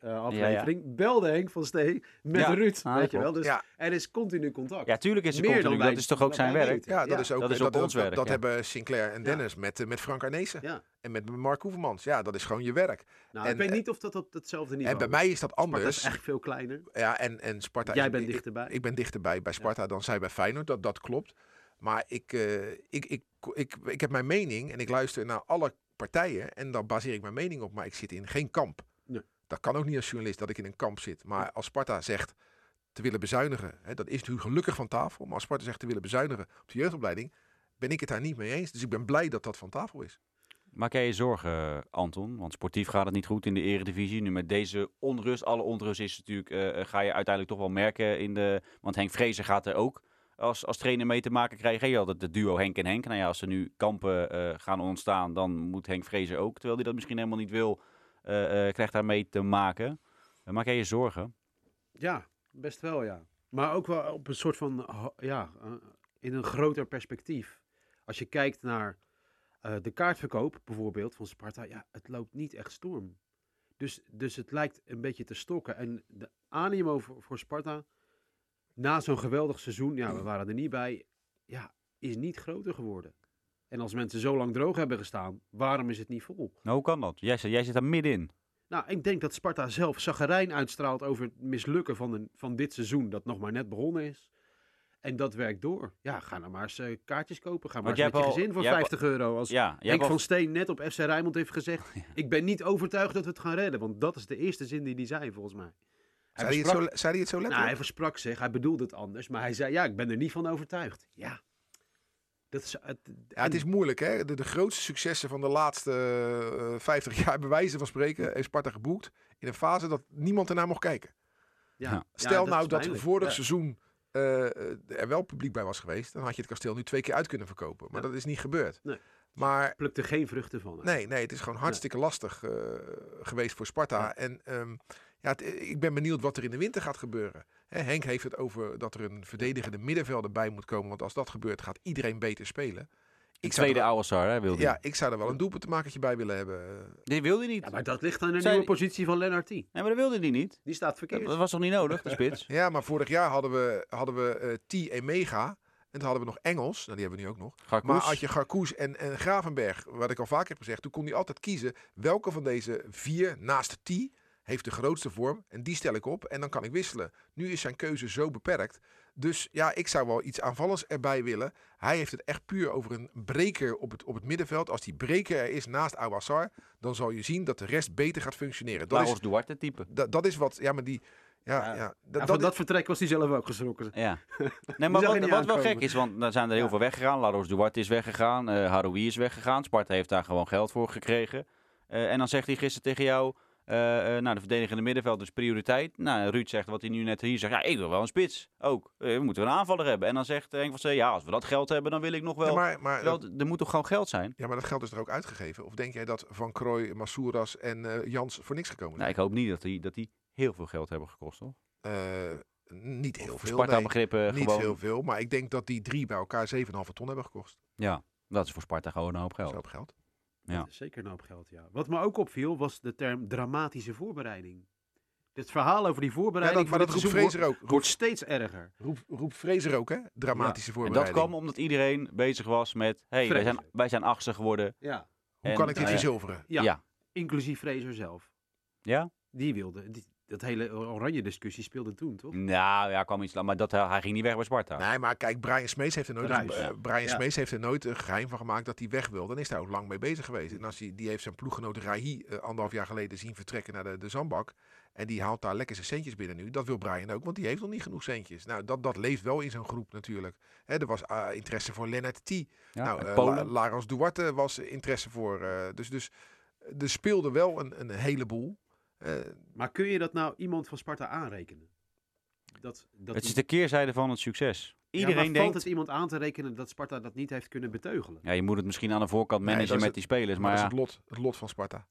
eh,
Ja,
aflevering belde Henk van Steen met
Ja.
Ruud,
Ah,
weet je wel. Dus
Ja.
er is continu contact.
Ja, tuurlijk is er
Meer wij-
Dat is toch ook zijn werk?
weten.
ja, dat
Ja,
is ook
dat is ook
dat,
ons werk,
dat
ja.
hebben Sinclair en
Ja.
Dennis met, eh, met Frank Arnezen.
Ja.
En met Mark Hoevermans. Ja, dat is gewoon je werk.
Nou,
En,
ik weet
eh,
niet of dat op hetzelfde niveau
en bij mij is dat
Sparta
anders.
is echt veel kleiner.
Ja, en, en Sparta
Jij
is-
bent
ik-
dichterbij.
Ik ben dichterbij bij Sparta dan zij bij Feyenoord. Dat, dat klopt. Maar ik, eh, ik, ik, ik, ik heb mijn mening en ik luister naar alle partijen. En dan baseer ik mijn mening op. Maar ik zit in geen kamp.
Nee.
Dat kan ook niet als journalist dat ik in een kamp zit. Maar als Sparta zegt te willen bezuinigen. Hè, dat is nu gelukkig van tafel. Maar als Sparta zegt te willen bezuinigen op de jeugdopleiding. Ben ik het daar niet mee eens. Dus ik ben blij dat dat van tafel is.
Maak jij je zorgen, Anton? Want sportief gaat het niet goed in de eredivisie. Nu met deze onrust, alle onrust is natuurlijk, eh, eh, ga je uiteindelijk toch wel merken in de... Want Henk Vrezen gaat er ook als, als trainer mee te maken krijgen. Je had het duo Henk en Henk. Nou ja, als er nu kampen eh, gaan ontstaan, dan moet Henk Vrezen ook. Terwijl hij dat misschien helemaal niet wil, eh, eh, krijgt daar mee te maken. Maak jij je zorgen?
Ja, best wel ja. Maar ook wel op een soort van, ja, in een groter perspectief. Als je kijkt naar de kaartverkoop bijvoorbeeld van Sparta, ja, het loopt niet echt storm. Dus, dus het lijkt een beetje te stokken. En de animo voor Sparta, na zo'n geweldig seizoen, ja, we waren er niet bij, ja, is niet groter geworden. En als mensen zo lang droog hebben gestaan, waarom is het niet vol?
Nou, hoe kan dat? Jij, zit- jij zit daar middenin.
Nou, ik denk dat Sparta zelf zagrijn uitstraalt over het mislukken van, een, van dit seizoen, dat nog maar net begonnen is. En dat werkt door. Ja, ga nou maar eens eh, kaartjes kopen. Ga maar
Want
eens met je
al-
gezin voor
jij hebt
50 euro. Als
Ja,
Henk
al-
van Steen net op FC Rijnmond heeft gezegd, ik ben niet overtuigd dat we het gaan redden. Want dat is de eerste zin die hij zei, volgens mij. Hij
Zei hij, het
versprak,
zo, zei hij het zo
nou,
letterlijk?
hij versprak zich, hij bedoelde het anders. Maar hij zei, ja, ik ben er niet van overtuigd. Ja, dat is... Het,
Ja, het is moeilijk, hè? De, de grootste successen van de laatste eh, 50 jaar, bij wijze van spreken, heeft Sparta geboekt. In een fase dat niemand ernaar mocht kijken.
ja,
Ja.
ja,
Stel nou dat vorig
Ja.
seizoen eh, er wel publiek bij was geweest, dan had je het kasteel nu twee keer uit kunnen verkopen. Maar
Ja.
dat is niet gebeurd.
Nee.
Maar
Plukte geen vruchten van.
nee, nee, het is gewoon hartstikke lastig eh, geweest voor Sparta.
Ja.
En ehm, ja, het- ik ben benieuwd wat er in de winter gaat gebeuren. Hè, Henk heeft het over dat er een verdedigende middenvelder bij moet komen. Want als dat gebeurt, gaat iedereen beter spelen.
Ik
zou
tweede
er-
oude Sar, hè, wilde
Ja, ik zou er wel een doelpuntenmakertje bij willen hebben.
Die wilde hij niet.
Ja, maar dat ligt aan de nieuwe positie van Lennart T.
Nee, maar dat wilde hij niet.
Die staat verkeerd.
Dat was toch niet nodig, de spits?
Ja, maar vorig jaar hadden we, hadden we eh T en Mega. En toen hadden we nog Engels. Nou, die hebben we nu ook nog.
Garkoes.
Maar had je Garkoes en, en Gravenberg, wat ik al vaker heb gezegd, toen kon hij altijd kiezen welke van deze vier naast T heeft de grootste vorm. En die stel ik op en dan kan ik wisselen. Nu is zijn keuze zo beperkt. Dus ja, ik zou wel iets aanvallends erbij willen. Hij heeft het echt puur over een breker op het, op het middenveld. Als die breker er is naast Awassar, dan zal je zien dat de rest beter gaat functioneren. Dat,
Laros
is,
Duarte type.
dat, dat is wat, ja, maar die, ja,
Ja.
dat,
van
dat,
dat vertrek was hij zelf ook geschrokken.
Ja. Nee, maar wat, wat wel gek is, want er zijn er heel
Ja.
veel weggegaan. Laros Duarte is weggegaan. eh Haroui is weggegaan. Sparta heeft daar gewoon geld voor gekregen. Eh, en dan zegt hij gisteren tegen jou... eh, eh, nou, de verdedigende middenveld is prioriteit. Nou, Ruud zegt wat hij nu net hier zegt. Ja, ik wil wel een spits. Ook. Eh, we moeten een aanvaller hebben. En dan zegt Henk van Zee, ja, als we dat geld hebben, dan wil ik nog wel...
Ja, maar, maar,
wel er moet toch gewoon geld zijn?
ja, maar dat geld is er ook uitgegeven. Of denk jij dat Van Krooi, Massouras en Jans voor niks gekomen
Nou,
zijn?
ik hoop niet dat die, dat die heel veel geld hebben gekost.
Eh, niet heel veel.
Sparta
nee.
begrippen
niet
gewoon...
heel veel. Maar ik denk dat die drie bij elkaar 7,5 ton hebben gekost.
Ja, dat is voor Sparta gewoon een hoop geld.
een hoop geld.
Ja.
Dat is zeker een hoop geld, ja. Wat me ook opviel was de term dramatische voorbereiding. Dit verhaal over die
Ja,
voorbereiding
dat, maar dat roept Fraser ook.
wordt, wordt steeds erger.
Roep, roep Fraser ook, hè? Dramatische
En dat
voorbereiding.
kwam omdat iedereen bezig was met... hey, wij zijn, wij zijn achtste geworden.
Ja,
Hoe
En,
kan ik dit
eh,
verzilveren?
ja.
Ja.
inclusief Fraser zelf.
Ja?
Die wilde, die- dat hele oranje discussie speelde toen, toch?
Nou ja, kwam iets lang. Maar dat, eh, hij ging niet weg bij Sparta.
Nee, maar kijk, Brian Smees heeft er nooit, eh,
ja.
Brian
Ja.
Smees heeft er nooit een geheim van gemaakt dat hij weg wil. Dan is hij ook lang mee bezig geweest. En als hij, die heeft zijn ploeggenoot Rahi eh, anderhalf jaar geleden zien vertrekken naar de, de zandbak. En die haalt daar lekker zijn centjes binnen nu. Dat wil Brian ook, want die heeft nog niet genoeg centjes. Nou, dat, dat leeft wel in zo'n groep natuurlijk. Hè, er was interesse voor Lennart T.
Ja,
nou, eh. La- Laros Duarte was interesse voor. eh, dus, dus er speelde wel een, een heleboel. Eh,
Maar kun je dat nou iemand van Sparta aanrekenen? Dat, dat
het is de keerzijde van het succes.
Ja,
Iedereen
maar
denkt...
valt het iemand aan te rekenen dat Sparta dat niet heeft kunnen beteugelen?
Ja, je moet het misschien aan de voorkant managen met die spelers.
maar
Maar
dat is
ja,
het lot, het lot van Sparta.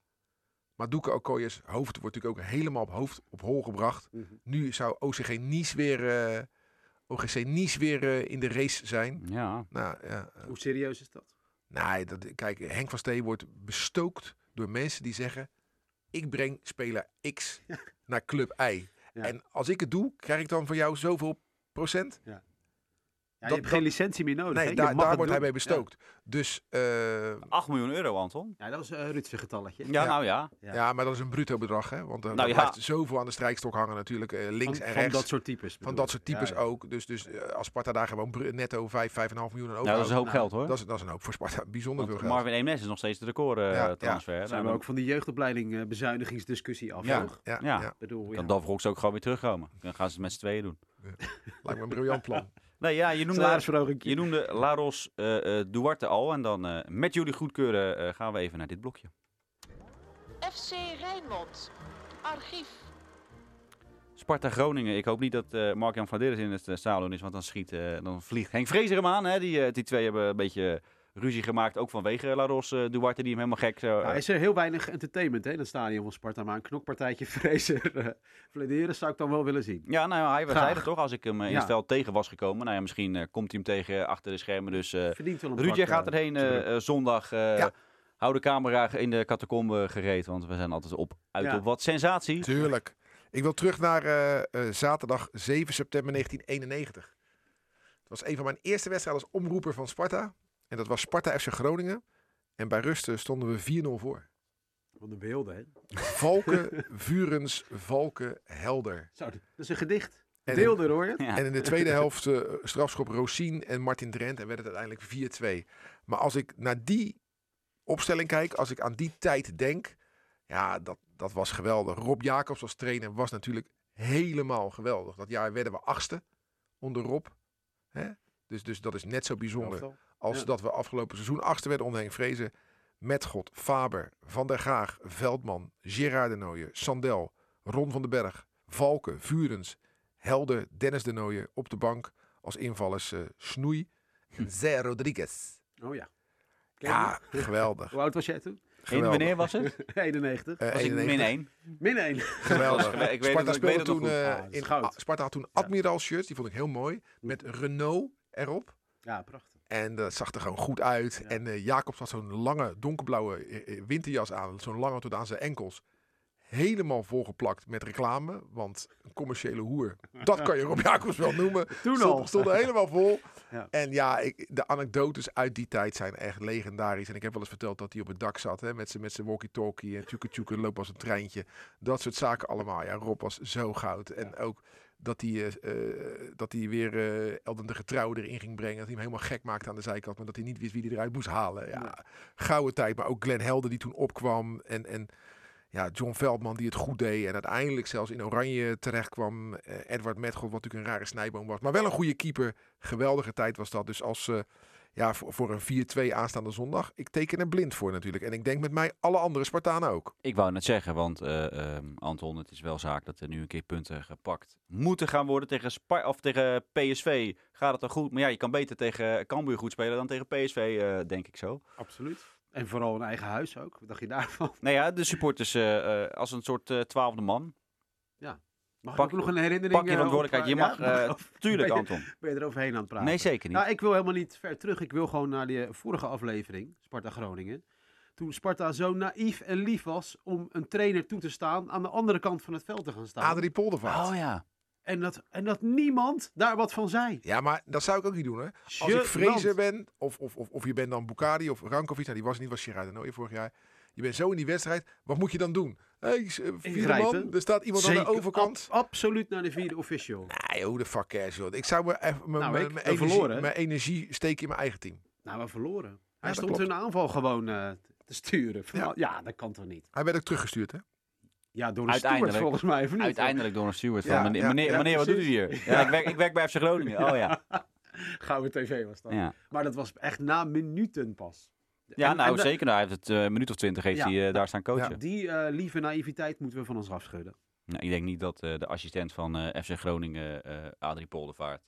Maar Doeke Okoye's hoofd wordt natuurlijk ook helemaal op hoofd op hol gebracht.
Mhm.
Nu zou OCG Nice weer, eh, OGC Nice weer eh, in de race zijn.
ja,
Nou, ja,
Hoe serieus is dat?
nee, dat, kijk, Henk van Steen wordt bestookt door mensen die zeggen... ik breng speler X naar club Y. En als ik het doe, krijg ik dan van jou zoveel procent?
Ja,
Dat-
je hebt
dat-
geen licentie meer nodig.
Nee, daar, wordt hij mee bestookt. Dus eh,
8 miljoen euro, Anton.
Ja, dat was een Rutse getalletje.
Ja,
Ja.
nou ja.
Ja.
maar dat is een bruto bedrag. Hè? Want er
Nou
er
ja.
blijft zoveel aan de strijkstok hangen natuurlijk. eh, links
van,
en
van
rechts.
dat soort types.
Van dat soort types
Ja, ja.
ook. Dus, dus eh, als Sparta daar gewoon netto 5, 5,5 miljoen aan
Nou, dat is een hoop
Nou,
geld hoor.
dat, is, dat is een hoop voor Sparta. Bijzonder veel geld.
Marvin Eemnes is nog steeds de record eh,
Ja, ja.
transfer.
Zijn
Nou,
we
dan
ook van die jeugdopleiding eh, bezuinigingsdiscussie af,
ja, ja,
bedoel, ja.
kan Davrox ook gewoon weer terugkomen. Dan gaan ze het met z'n tweeën doen.
Lijkt me een briljant plan.
Nee, ja, je noemde, je noemde Laros eh, eh, Duarte al. En dan eh, met jullie goedkeuren eh, gaan we even naar dit blokje.
FC Rijnmond. Archief.
Sparta Groningen. Ik hoop niet dat eh Mark-Jan Vladeris in het uh, stadion is. Want dan, schiet, eh, dan vliegt Henk Vrezer hem aan. Hè? Die, eh, die twee hebben een beetje ruzie gemaakt. Ook vanwege Laros eh, Duarte die hem helemaal gek...
Ja, is er heel weinig entertainment hè, in het stadion van Sparta, maar een knokpartijtje Fraser uh, Vlederen zou ik dan wel willen zien.
Ja, nou ja, hij
Graag.
zei het toch als ik hem eh, in
Ja.
het veld tegen was gekomen. Nou ja, misschien eh, komt hij hem tegen achter de schermen. Dus eh
Verdient wel een
Ruud, jij
pak,
gaat
eh,
erheen eh, eh, zondag. eh,
Ja.
Hou de camera in de catacombe gereed, want we zijn altijd op, uit
Ja.
op wat sensatie.
Tuurlijk. Ik wil terug naar eh, eh, zaterdag 7 september 1991. Het was een van mijn eerste wedstrijden als omroeper van Sparta. En dat was Sparta FC Groningen. En bij rust eh, stonden we 4-0 voor.
Van de beelden, hè?
Valken, Vurens, Valken, Helder.
Zo, dat is een gedicht.
En-
Beelden, hoor?
Ja.
En in de tweede helft eh, strafschop Rosien en Martin Drent. En werd het uiteindelijk 4-2. Maar als ik naar die opstelling kijk, als ik aan die tijd denk. Ja, dat, dat was geweldig. Rob Jacobs als trainer was natuurlijk helemaal geweldig. Dat jaar werden we achtste onder Rob. Hè? Dus, dus dat is net zo bijzonder. Als
Ja.
dat we afgelopen seizoen achtste werden onder Henk Vrezen. Met God, Faber, Van der Gaag, Veldman, Gerard de Nooijen, Sandel, Ron van den Berg, Valken, Vurens, Helder, Dennis de Nooijen op de bank als invallers eh, Snoei en Zé Rodriguez.
Oh ja.
Ja, geweldig.
Hoe oud was jij toen?
En
geweldig.
wanneer was het?
91.
Eh,
Was ik
91.
min 1.
Min 1.
Geweldig.
Ik weet het-
Sparta
ik weet
speelde toen eh,
Ah,
in Sparta had toen Admiral shirts, die vond ik heel mooi, met Renault erop.
Ja, prachtig.
En dat zag er gewoon goed uit.
Ja.
En eh Jacobs had zo'n lange donkerblauwe eh, eh, winterjas aan. Zo'n lange tot aan zijn enkels. Helemaal volgeplakt met reclame. Want een commerciële hoer, dat kan je Rob Jacobs wel noemen.
Toen
stond,
al.
stond er helemaal vol.
Ja.
En ja, ik, de anekdotes uit die tijd zijn echt legendarisch. En ik heb wel eens verteld dat hij op het dak zat. Hè, met zijn met zijn walkie-talkie en tjoeke tjoeke lopen als een treintje. Dat soort zaken allemaal. Ja, Rob was zo goud. En ook dat hij, eh, eh, dat hij weer eh Elden de Getrouw erin ging brengen. Dat hij hem helemaal gek maakte aan de zijkant. Maar dat hij niet wist wie hij eruit moest halen. Ja, gouden tijd. Maar ook Glenn Helder die toen opkwam. En, en ja, John Veldman die het goed deed. En uiteindelijk zelfs in Oranje terecht kwam. Edward Metgold, wat natuurlijk een rare snijboom was. Maar wel een goede keeper. Geweldige tijd was dat. Dus als... ja, voor, voor een 4-2 aanstaande zondag. Ik teken er blind voor natuurlijk. En ik denk met mij alle andere Spartanen ook.
Ik wou net zeggen, want eh, ehm, Anton, het is wel zaak dat er nu een keer punten gepakt moeten gaan worden. Tegen, Spar of tegen PSV gaat het dan goed. Maar ja, je kan beter tegen Cambuur goed spelen dan tegen PSV, eh, denk ik zo.
Absoluut. En vooral een eigen huis ook. Wat dacht je daarvan?
Nou ja, de supporters eh, eh, als een soort twaalfde man.
Mag
Pak-
ik nog een herinnering?
Pak je
eh,
verantwoordelijkheid. Je
op-
mag,
ja,
eh,
of
tuurlijk
ben je-
Anton.
Ben je er overheen aan het praten?
Nee, zeker niet.
Nou, ik wil helemaal niet ver terug. Ik wil gewoon naar die vorige aflevering, Sparta Groningen. Toen Sparta zo naïef en lief was om een trainer toe te staan aan de andere kant van het veld te gaan staan.
Adrie Poldervaart.
Oh ja.
En, dat, en dat niemand daar wat van zei.
Ja, maar dat zou ik ook niet doen, hè. Als ik
Gênant.
Fraser ben, of, of, of, of je bent dan Bukari of Rankovic, nou, die was niet, was Gerard Nooy vorig jaar. Je bent zo in die wedstrijd, wat moet je dan doen? Hey, eh, vierde man, er staat iemand aan de overkant.
ab- absoluut naar de vierde official.
Nee, hoe de fuck cares, joh. Ik zou me even mijn
Nou,
mijn- mijn energie,
verloren.
mijn energie steken in mijn eigen team.
Nou, we verloren. Hij stond hun aanval gewoon eh, te sturen. Van,
Ja.
ja. dat kan toch niet?
Hij werd ook teruggestuurd, hè?
Ja, door een
Uiteindelijk.
steward volgens mij. Of niet?
Uiteindelijk door een steward
Ja,
van meneer,
ja,
meneer,
ja,
meneer wat doet u hier? Ja, ik, werk, ik werk bij FC Groningen. Oh ja.
Gouden tv was dat.
Ja,
Maar dat was echt na minuten pas.
Ja
En-
nou
en de-
zeker. Nou, hij heeft het eh, een minuut of twintig heeft
Ja.
hij eh, daar staan coachen.
Die eh, lieve naïviteit moeten we van ons afschudden.
Nou, ik denk niet dat eh, de assistent van eh, FC Groningen, eh Adrie Poldervaart...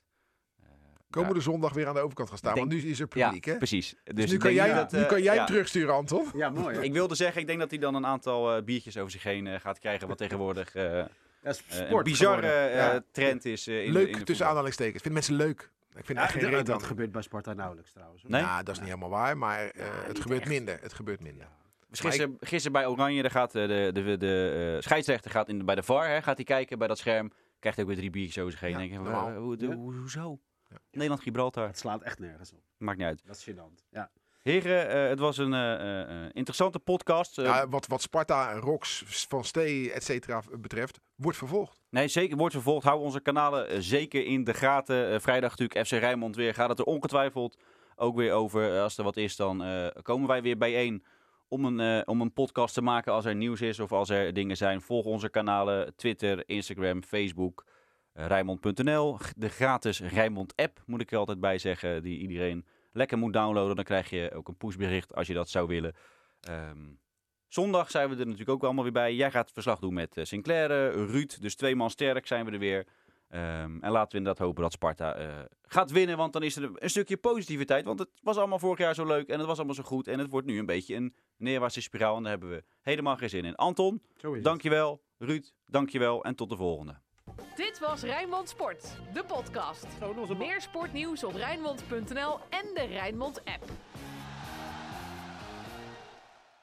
eh,
Komende
daar-
zondag weer aan de overkant gaan staan,
denk-
want nu is er
Ja,
publiek, hè?
precies. Dus,
Dus nu
ik
kan
denk
jij,
dat,
nu kan jij
ja.
hem terugsturen, Anton.
Ja, mooi.
Ik wilde zeggen, ik denk dat hij dan een aantal eh, biertjes over zich heen eh, gaat krijgen, wat tegenwoordig eh,
Dat is
eh, een
sport
bizarre eh,
Ja.
trend is. eh, in de-
Leuk
in de
tussen aanhalingstekens. Vinden mensen leuk. Ik vind
Ja,
echt geen
dat- gebeurt bij Sparta nauwelijks trouwens. hoor.
Nee?
Ja, dat is niet helemaal waar, maar eh, het gebeurt
echt.
minder. Het gebeurt minder.
Dus gisteren, gisteren bij Oranje, daar gaat eh, de, de, de, eh, scheidsrechter gaat in, bij de VAR, hè, gaat hij kijken bij dat scherm. Krijgt ook weer drie biertjes over zich heen.
Ja,
denk hoe, hoe- hoezo?
Ja.
Nederland-Gibraltar.
Het slaat echt nergens op.
Maakt niet uit.
Dat is gênant. Ja.
Heren, eh, het was een eh, eh, eh, interessante podcast. Eh,
Ja, wat, wat Sparta, Rox, Van Stee, et cetera betreft, wordt vervolgd.
Nee, zeker. Wordt vervolgd. Hou onze kanalen eh, zeker in de gaten. Eh, vrijdag natuurlijk FC Rijnmond weer. Gaat het er ongetwijfeld ook weer over. Eh, als er wat is, dan komen wij weer bijeen om een, om een podcast te maken als er nieuws is of als er dingen zijn. Volg onze kanalen Twitter, Instagram, Facebook. G- De gratis Rijnmond app moet ik er altijd bij zeggen. Die iedereen lekker moet downloaden. Dan krijg je ook een pushbericht als je dat zou willen. Ehm, Zondag zijn we er natuurlijk ook allemaal weer bij. Jij gaat verslag doen met eh, Sinclair, eh, Ruud. Dus twee man sterk zijn we er weer. Ehm, en laten we inderdaad hopen dat Sparta eh, gaat winnen. Want dan is er een stukje positiviteit. Want het was allemaal vorig jaar zo leuk. En het was allemaal zo goed. En het wordt nu een beetje een neerwaartse spiraal. En daar hebben we helemaal geen zin in. Anton,
het.
dankjewel. Ruud, dankjewel. En tot de volgende.
Dit was Rijnmond Sport, de podcast. Meer sportnieuws op Rijnmond.nl en de Rijnmond app.